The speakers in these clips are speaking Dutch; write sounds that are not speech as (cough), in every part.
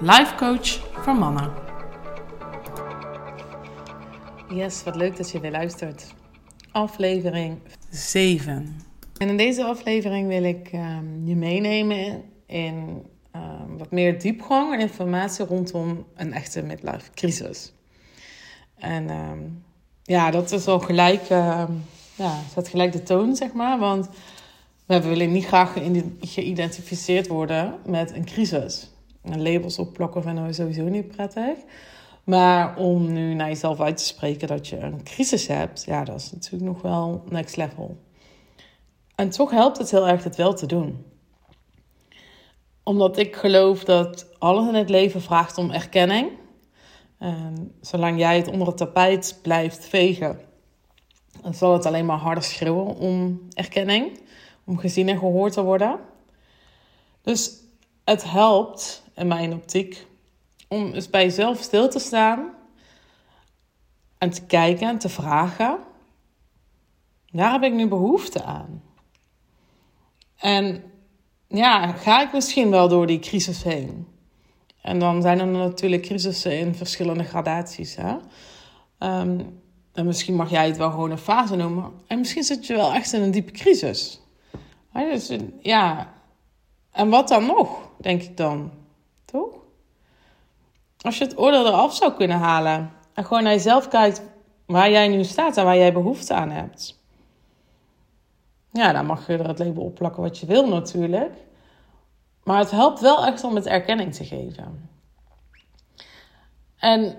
life coach voor mannen. Yes, wat leuk dat je weer luistert. Aflevering 7. En in deze aflevering wil ik ehm, je meenemen in ehm, wat meer diepgang en informatie rondom een echte midlife crisis. En ehm, ja, dat is al gelijk, ja, zet gelijk de toon, zeg maar. Want we willen niet graag geïdentificeerd worden met een crisis. Labels opplakken vinden we sowieso niet prettig. Maar om nu naar jezelf uit te spreken dat je een crisis hebt, ja, dat is natuurlijk nog wel next level. En toch helpt het heel erg het wel te doen. Omdat ik geloof dat alles in het leven vraagt om erkenning. En zolang jij het onder het tapijt blijft vegen, dan zal het alleen maar harder schreeuwen om erkenning om gezien en gehoord te worden. Dus het helpt, in mijn optiek, om eens bij jezelf stil te staan en te kijken en te vragen: waar heb ik nu behoefte aan? En ja, ga ik misschien wel door die crisis heen? En dan zijn er natuurlijk crisissen in verschillende gradaties. Hè? Ehm, en misschien mag jij het wel gewoon een fase noemen. En misschien zit je wel echt in een diepe crisis. Dus, ja, en wat dan nog, denk ik dan. Toch? Als je het oordeel eraf zou kunnen halen en gewoon naar jezelf kijkt waar jij nu staat en waar jij behoefte aan hebt. Ja, dan mag je er het label op plakken wat je wil natuurlijk. Maar het helpt wel echt om het erkenning te geven. En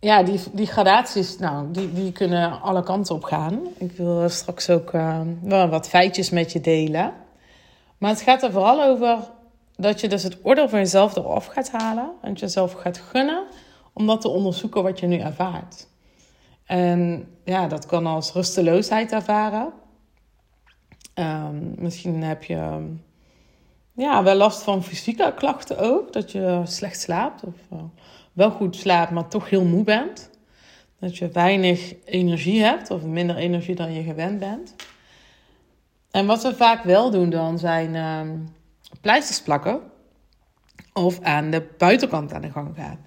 ja, die, die gradaties, nou, die, die kunnen alle kanten op gaan. Ik wil straks ook uh, wel wat feitjes met je delen. Maar het gaat er vooral over dat je dus het oordeel van jezelf eraf gaat halen. En jezelf gaat gunnen om dat te onderzoeken wat je nu ervaart. En ja, dat kan als rusteloosheid ervaren. Um, misschien heb je ja, wel last van fysieke klachten ook. Dat je slecht slaapt of... Uh, wel goed slaapt, maar toch heel moe bent. Dat je weinig energie hebt of minder energie dan je gewend bent. En wat we vaak wel doen dan zijn uh, pleisters plakken of aan de buitenkant aan de gang gaan.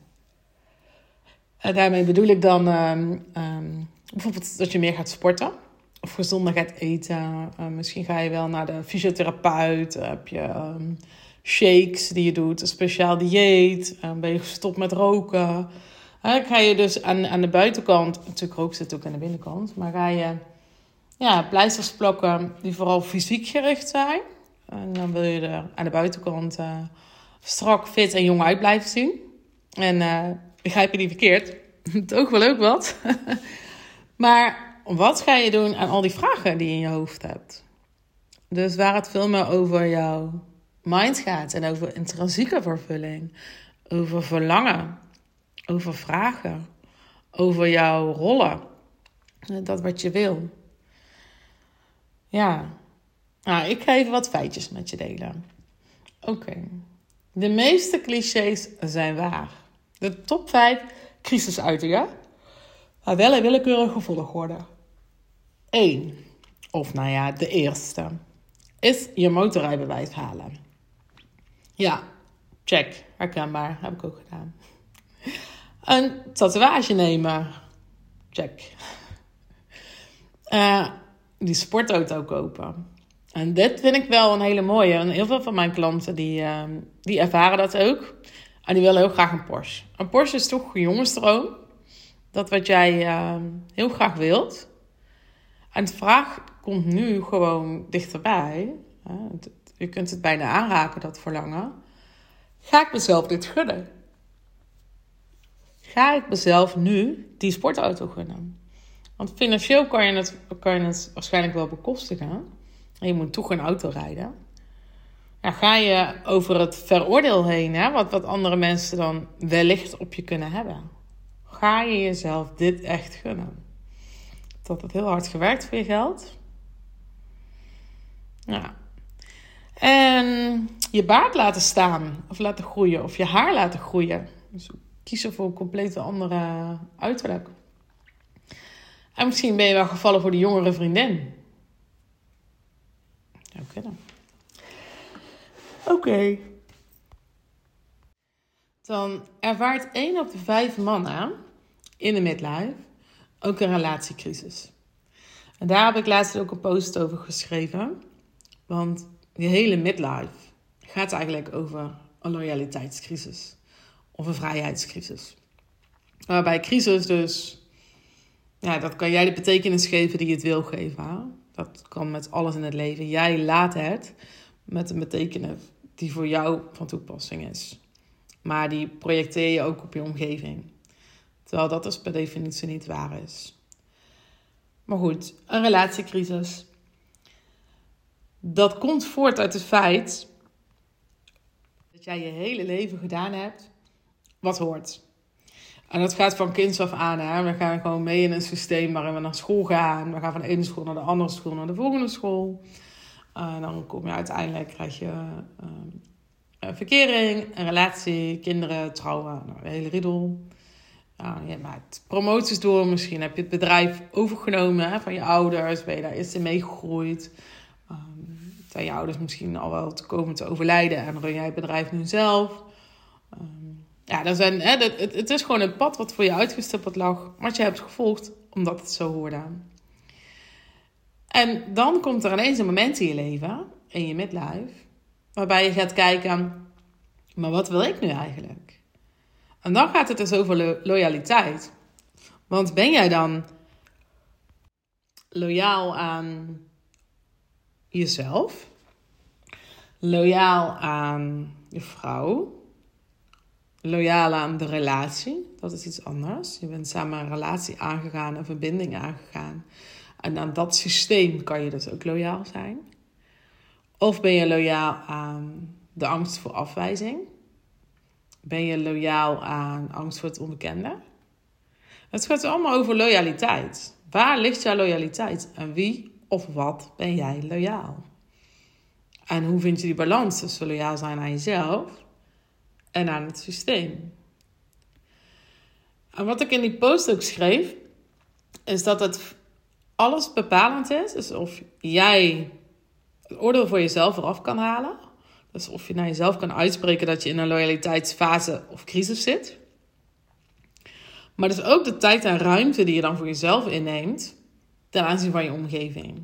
En daarmee bedoel ik dan ehm, ehm, bijvoorbeeld dat je meer gaat sporten of gezonder gaat eten. Uh, misschien ga je wel naar de fysiotherapeut. Heb je shakes die je doet, een speciaal dieet, ben je gestopt met roken. Dan ga je dus aan, aan de buitenkant, natuurlijk rook zit ook aan de binnenkant, maar ga je ja, pleisters plakken die vooral fysiek gericht zijn. En dan wil je er aan de buitenkant uh, strak, fit en jong uit blijven zien. En uh, begrijp je niet verkeerd, (laughs) toch wel ook wat. (laughs) maar wat ga je doen aan al die vragen die je in je hoofd hebt? Dus waar het veel meer over jou mind gaat en over intrinsieke vervulling, over verlangen, over vragen, over jouw rollen, dat wat je wil. Ja, nou, ik ga even wat feitjes met je delen. Oké, de meeste clichés zijn waar. De top 5 crisisuitingen, maar wel in willekeurige volgorde. 1. Of nou ja, de eerste. Is je motorrijbewijs halen. Ja, check. Herkenbaar. Heb ik ook gedaan. Een tatoeage nemen. Check. Uh, die sportauto kopen. En dit vind ik wel een hele mooie. En heel veel van mijn klanten die, uh, die ervaren dat ook. En die willen heel graag een Porsche. Een Porsche is toch een jongensdroom. Dat wat jij uh, heel graag wilt. En de vraag komt nu gewoon dichterbij. Je kunt het bijna aanraken, dat verlangen. Ga ik mezelf dit gunnen? Ga ik mezelf nu die sportauto gunnen? Want financieel kan je het, kan je het waarschijnlijk wel bekostigen. En je moet toch een auto rijden. ja, ga je over het veroordeel heen, hè, wat, wat andere mensen dan wellicht op je kunnen hebben. Ga je jezelf dit echt gunnen? Dat het heel hard gewerkt voor je geld. Ja. En je baard laten staan of laten groeien, of je haar laten groeien. Dus kiezen voor een compleet andere uiterlijk. En misschien ben je wel gevallen voor de jongere vriendin. Kunnen. Oké. Dan ervaart 1 op de 5 mannen in de midlife ook een relatiecrisis. En daar heb ik laatst ook een post over geschreven. Want die hele midlife gaat eigenlijk over een loyaliteitscrisis of een vrijheidscrisis. Waarbij crisis dus, ja, dat kan jij de betekenis geven die je het wil geven. Dat kan met alles in het leven. Jij laat het met een betekenis die voor jou van toepassing is. Maar die projecteer je ook op je omgeving. Terwijl dat dus per definitie niet waar is. Maar goed, een relatiecrisis. Dat komt voort uit het feit dat jij je hele leven gedaan hebt wat hoort. En dat gaat van kinds af aan. Hè? We gaan gewoon mee in een systeem waarin we naar school gaan. We gaan van de ene school naar de andere school, naar de volgende school. En dan kom je uiteindelijk, krijg je uh, verkering, een relatie, kinderen, trouwen, nou, een hele riedel. Ja, je maakt promoties door, misschien heb je het bedrijf overgenomen hè, van je ouders, ben je daar eerst in meegegroeid. Um, zijn je ouders misschien al wel te komen te overlijden en run jij het bedrijf nu zelf. Um, ja, dat zijn, hè, het, het, is gewoon een pad wat voor je uitgestippeld lag, wat je hebt gevolgd omdat het zo hoorde. En dan komt er ineens een moment in je leven, in je midlife, waarbij je gaat kijken, maar wat wil ik nu eigenlijk? En dan gaat het dus over loyaliteit. Want ben jij dan loyaal aan jezelf? Loyaal aan je vrouw? Loyaal aan de relatie? Dat is iets anders. Je bent samen een relatie aangegaan, een verbinding aangegaan. En aan dat systeem kan je dus ook loyaal zijn. Of ben je loyaal aan de angst voor afwijzing? Ben je loyaal aan angst voor het onbekende? Het gaat allemaal over loyaliteit. Waar ligt jouw loyaliteit? En wie of wat ben jij loyaal? En hoe vind je die balans tussen loyaal zijn aan jezelf en aan het systeem? En wat ik in die post ook schreef, is dat het alles bepalend is. Dus of jij het oordeel voor jezelf eraf kan halen. Dus of je naar jezelf kan uitspreken dat je in een loyaliteitsfase of crisis zit. Maar dus ook de tijd en ruimte die je dan voor jezelf inneemt ten aanzien van je omgeving.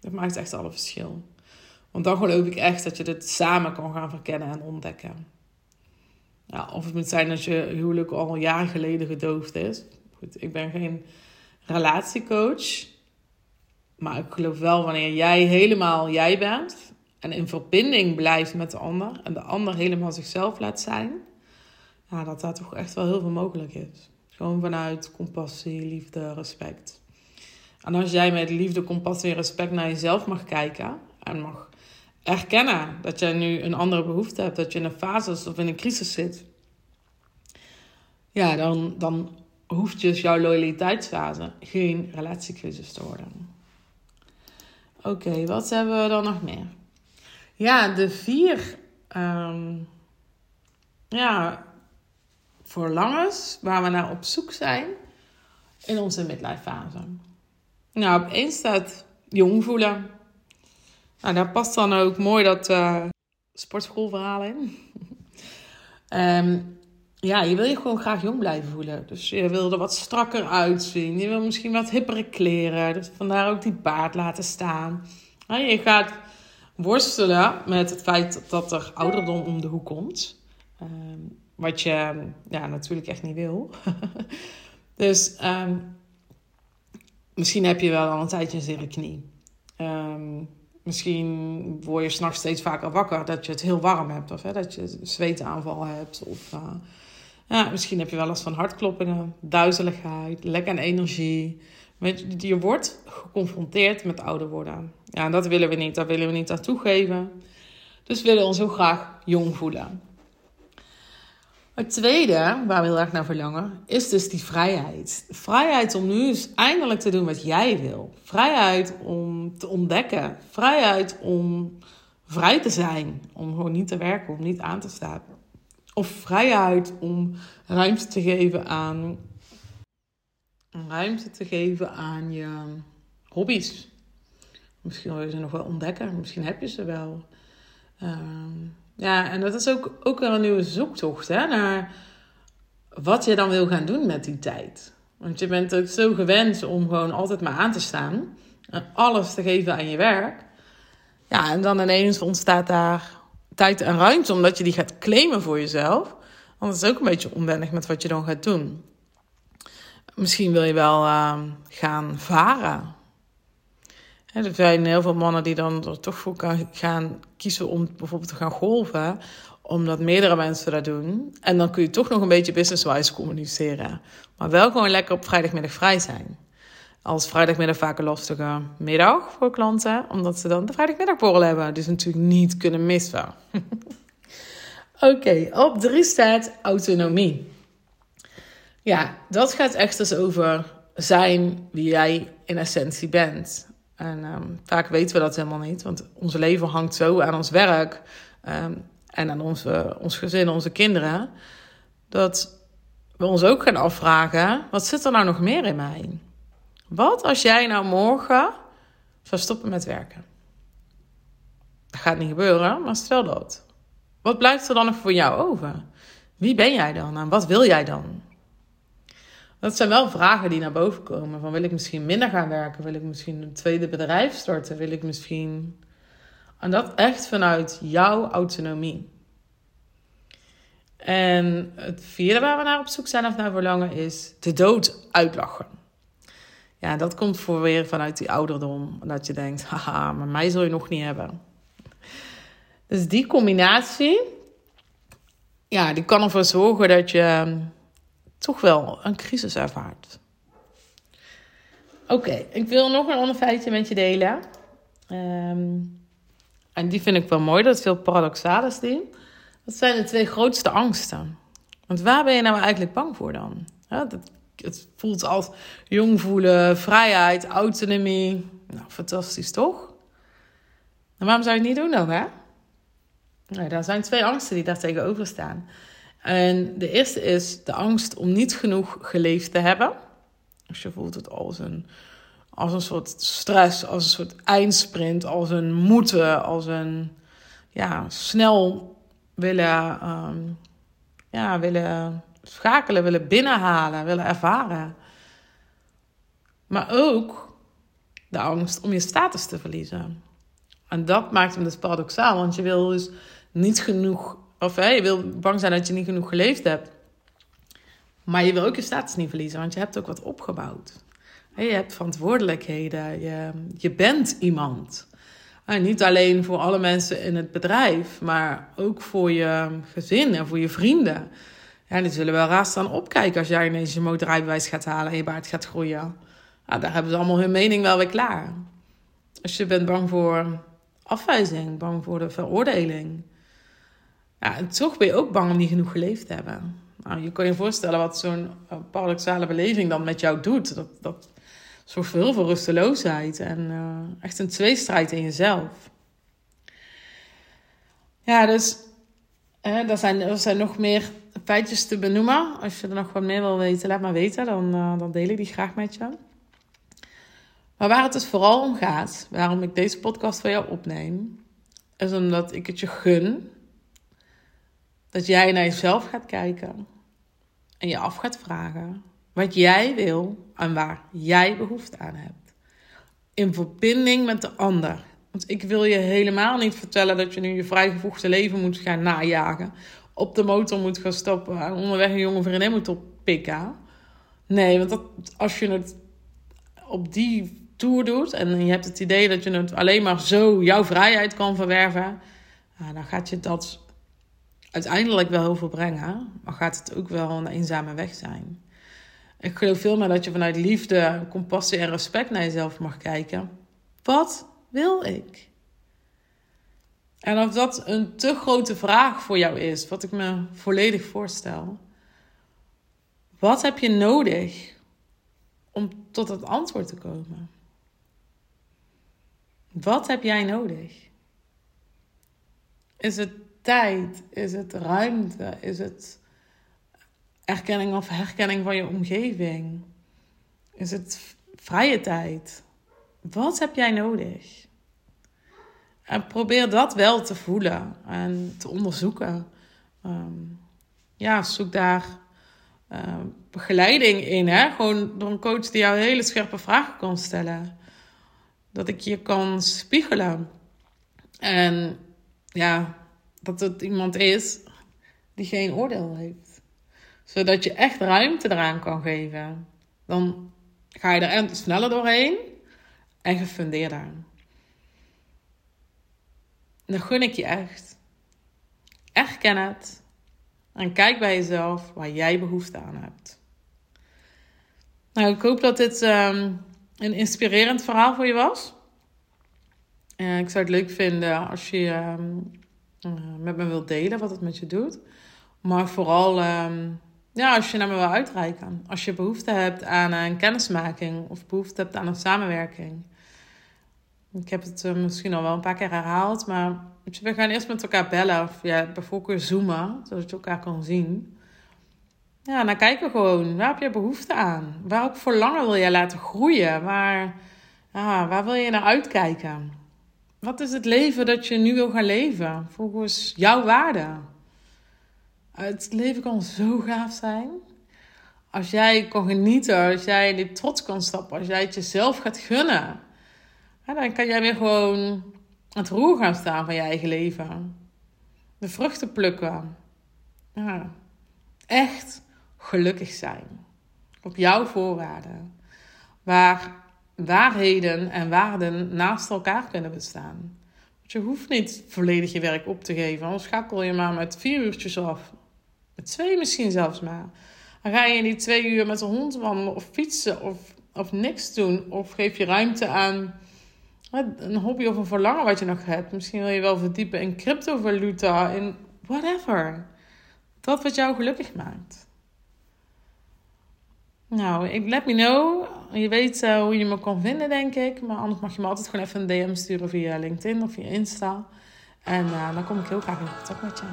Dat maakt echt alle verschil. Want dan geloof ik echt dat je dit samen kan gaan verkennen en ontdekken. Ja, of het moet zijn dat je huwelijk al jaren geleden gedoofd is. Goed, ik ben geen relatiecoach. Maar ik geloof wel wanneer jij helemaal jij bent en in verbinding blijft met de ander en de ander helemaal zichzelf laat zijn, ja, dat daar toch echt wel heel veel mogelijk is. Gewoon vanuit compassie, liefde, respect. En als jij met liefde, compassie en respect naar jezelf mag kijken en mag erkennen dat jij nu een andere behoefte hebt, dat je in een fase of in een crisis zit, ja, dan, dan hoeft dus jouw loyaliteitsfase geen relatiecrisis te worden. Oké, wat hebben we dan nog meer? Ja, de vier um, ja, verlangens waar we naar op zoek zijn in onze midlife fase. Nou, op één staat jong voelen. Nou, daar past dan ook mooi dat uh, sportschoolverhaal in. um, (laughs) ja, je wil je gewoon graag jong blijven voelen. Dus je wil er wat strakker uitzien. Je wil misschien wat hippere kleren. Dus vandaar ook die baard laten staan. Je gaat worstelen met het feit dat er ouderdom om de hoek komt. Ehm, wat je ja, natuurlijk echt niet wil. (laughs) dus ehm, misschien heb je wel al een tijdje een zere knie. Misschien word je s'nachts steeds vaker wakker dat je het heel warm hebt. Of hè, dat je zweetaanval hebt. Of uh, ja, misschien heb je wel last van hartkloppingen, duizeligheid, lek aan energie. Je wordt geconfronteerd met ouder worden. Ja, dat willen we niet. Dat willen we niet aan toegeven. Dus we willen ons ook graag jong voelen. Het tweede, waar we heel erg naar verlangen, is dus die vrijheid. Vrijheid om nu eens eindelijk te doen wat jij wil. Vrijheid om te ontdekken. Vrijheid om vrij te zijn. Om gewoon niet te werken, om niet aan te staan. Of vrijheid om ruimte te geven aan. Ruimte te geven aan je hobby's. Misschien wil je ze nog wel ontdekken. Misschien heb je ze wel. Ehm, ja, en dat is ook, ook wel een nieuwe zoektocht hè, naar wat je dan wil gaan doen met die tijd. Want je bent ook zo gewend om gewoon altijd maar aan te staan. En alles te geven aan je werk. Ja, en dan ineens ontstaat daar tijd en ruimte omdat je die gaat claimen voor jezelf. Want dat is ook een beetje onwennig met wat je dan gaat doen. Misschien wil je wel uh, gaan varen. Er zijn heel veel mannen die dan er toch voor gaan kiezen om bijvoorbeeld te gaan golven, omdat meerdere mensen dat doen. En dan kun je toch nog een beetje business-wise communiceren. Maar wel gewoon lekker op vrijdagmiddag vrij zijn. Als vrijdagmiddag vaak een lastige middag voor klanten, omdat ze dan de vrijdagmiddagborrel hebben. Dus natuurlijk niet kunnen missen. (laughs) Oké, op drie staat autonomie. Ja, dat gaat echt dus over zijn wie jij in essentie bent. En ehm, vaak weten we dat helemaal niet, want ons leven hangt zo aan ons werk ehm, en aan onze, ons gezin, onze kinderen, dat we ons ook gaan afvragen: wat zit er nou nog meer in mij? Wat als jij nou morgen zou stoppen met werken? Dat gaat niet gebeuren, maar stel dat. Wat blijft er dan nog voor jou over? Wie ben jij dan en wat wil jij dan? Dat zijn wel vragen die naar boven komen. Van wil ik misschien minder gaan werken? Wil ik misschien een tweede bedrijf starten? Wil ik misschien. En dat echt vanuit jouw autonomie. En het vierde waar we naar op zoek zijn of naar verlangen is de dood uitlachen. Ja, dat komt voor weer vanuit die ouderdom. Dat je denkt, haha, maar mij zul je nog niet hebben. Dus die combinatie, ja, die kan ervoor zorgen dat je toch wel een crisis ervaart. Oké, ik wil nog een ander feitje met je delen. Ehm, en die vind ik wel mooi, dat veel die. Wat zijn de twee grootste angsten? Want waar ben je nou eigenlijk bang voor dan? Dat, het voelt als jong voelen, vrijheid, autonomie. Nou, fantastisch toch? Waarom zou je het niet doen dan, hè? Nou, daar zijn twee angsten die daar tegenover staan. En de eerste is de angst om niet genoeg geleefd te hebben. Dus je voelt het als een, als een soort stress, als een soort eindsprint, als een moeten, als een ja, snel willen, um, ja, willen schakelen, willen binnenhalen, willen ervaren. Maar ook de angst om je status te verliezen. En dat maakt hem dus paradoxaal, want je wil dus niet genoeg of je wil bang zijn dat je niet genoeg geleefd hebt. Maar je wil ook je status niet verliezen, want je hebt ook wat opgebouwd. Je hebt verantwoordelijkheden, je, je bent iemand. Niet alleen voor alle mensen in het bedrijf, maar ook voor je gezin en voor je vrienden. Ja, die zullen wel raar staan opkijken als jij ineens je motorrijbewijs gaat halen en je baard gaat groeien. Ja, daar hebben ze allemaal hun mening wel weer klaar. Als je bent bang voor afwijzing, bang voor de veroordeling, ja, en toch ben je ook bang om niet genoeg geleefd te hebben. Nou, je kan je voorstellen wat zo'n eh, paradoxale beleving dan met jou doet. Dat, dat zorgt voor heel veel rusteloosheid en uh, echt een tweestrijd in jezelf. Ja, dus hè, er, zijn, er zijn nog meer feitjes te benoemen. Als je er nog wat meer wil weten, laat maar weten. Dan, uh, dan deel ik die graag met je. Maar waar het dus vooral om gaat, waarom ik deze podcast voor jou opneem, is omdat ik het je gun dat jij naar jezelf gaat kijken en je af gaat vragen wat jij wil en waar jij behoefte aan hebt. In verbinding met de ander. Want ik wil je helemaal niet vertellen dat je nu je vrijgevoegde leven moet gaan najagen. Op de motor moet gaan stoppen en onderweg een jonge vriendin moet oppikken. Nee, want dat, als je het op die tour doet en je hebt het idee dat je het alleen maar zo jouw vrijheid kan verwerven, dan gaat je dat uiteindelijk wel heel veel brengen, maar gaat het ook wel een eenzame weg zijn. Ik geloof veel meer dat je vanuit liefde, compassie en respect naar jezelf mag kijken. Wat wil ik? En of dat een te grote vraag voor jou is, wat ik me volledig voorstel. Wat heb je nodig om tot het antwoord te komen? Wat heb jij nodig? Is het tijd? Is het ruimte? Is het erkenning of herkenning van je omgeving? Is het vrije tijd? Wat heb jij nodig? En probeer dat wel te voelen en te onderzoeken. Ehm, ja, zoek daar uh, begeleiding in. Hè? Gewoon door een coach die jou hele scherpe vragen kan stellen. Dat ik je kan spiegelen. En ja, dat het iemand is die geen oordeel heeft. Zodat je echt ruimte eraan kan geven. Dan ga je er sneller doorheen en gefundeerder. Dan gun ik je echt. Erken het. En kijk bij jezelf waar jij behoefte aan hebt. Nou, ik hoop dat dit um, een inspirerend verhaal voor je was. Uh, ik zou het leuk vinden als je um, uh, met me wilt delen wat het met je doet. Maar vooral um, ja, als je naar me wil uitreiken. Als je behoefte hebt aan een kennismaking of behoefte hebt aan een samenwerking. Ik heb het uh, misschien al wel een paar keer herhaald, maar we gaan eerst met elkaar bellen of ja, bijvoorbeeld zoomen, zodat je elkaar kan zien. Ja, dan kijken we gewoon, waar heb je behoefte aan? Welk verlangen wil jij laten groeien? Waar, waar wil je naar uitkijken? Wat is het leven dat je nu wil gaan leven? Volgens jouw waarde. Het leven kan zo gaaf zijn. Als jij kan genieten, als jij die trots kan stappen, als jij het jezelf gaat gunnen. dan kan jij weer gewoon het roer gaan staan van je eigen leven. De vruchten plukken. Echt gelukkig zijn. Op jouw voorwaarden. Waar waarheden en waarden naast elkaar kunnen bestaan. Want je hoeft niet volledig je werk op te geven. Anders schakel je maar met vier uurtjes af. Met twee misschien zelfs maar. Dan ga je in die twee uur met een hond wandelen of fietsen of, of niks doen. Of geef je ruimte aan een hobby of een verlangen wat je nog hebt. Misschien wil je wel verdiepen in cryptovaluta, in whatever. Dat wat jou gelukkig maakt. Nou, let me know. Je weet uh, hoe je me kan vinden, denk ik. Maar anders mag je me altijd gewoon even een DM sturen via LinkedIn of via Insta. En uh, dan kom ik heel graag in contact met je.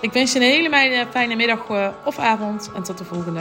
Ik wens je een hele fijne middag eh, of avond en tot de volgende.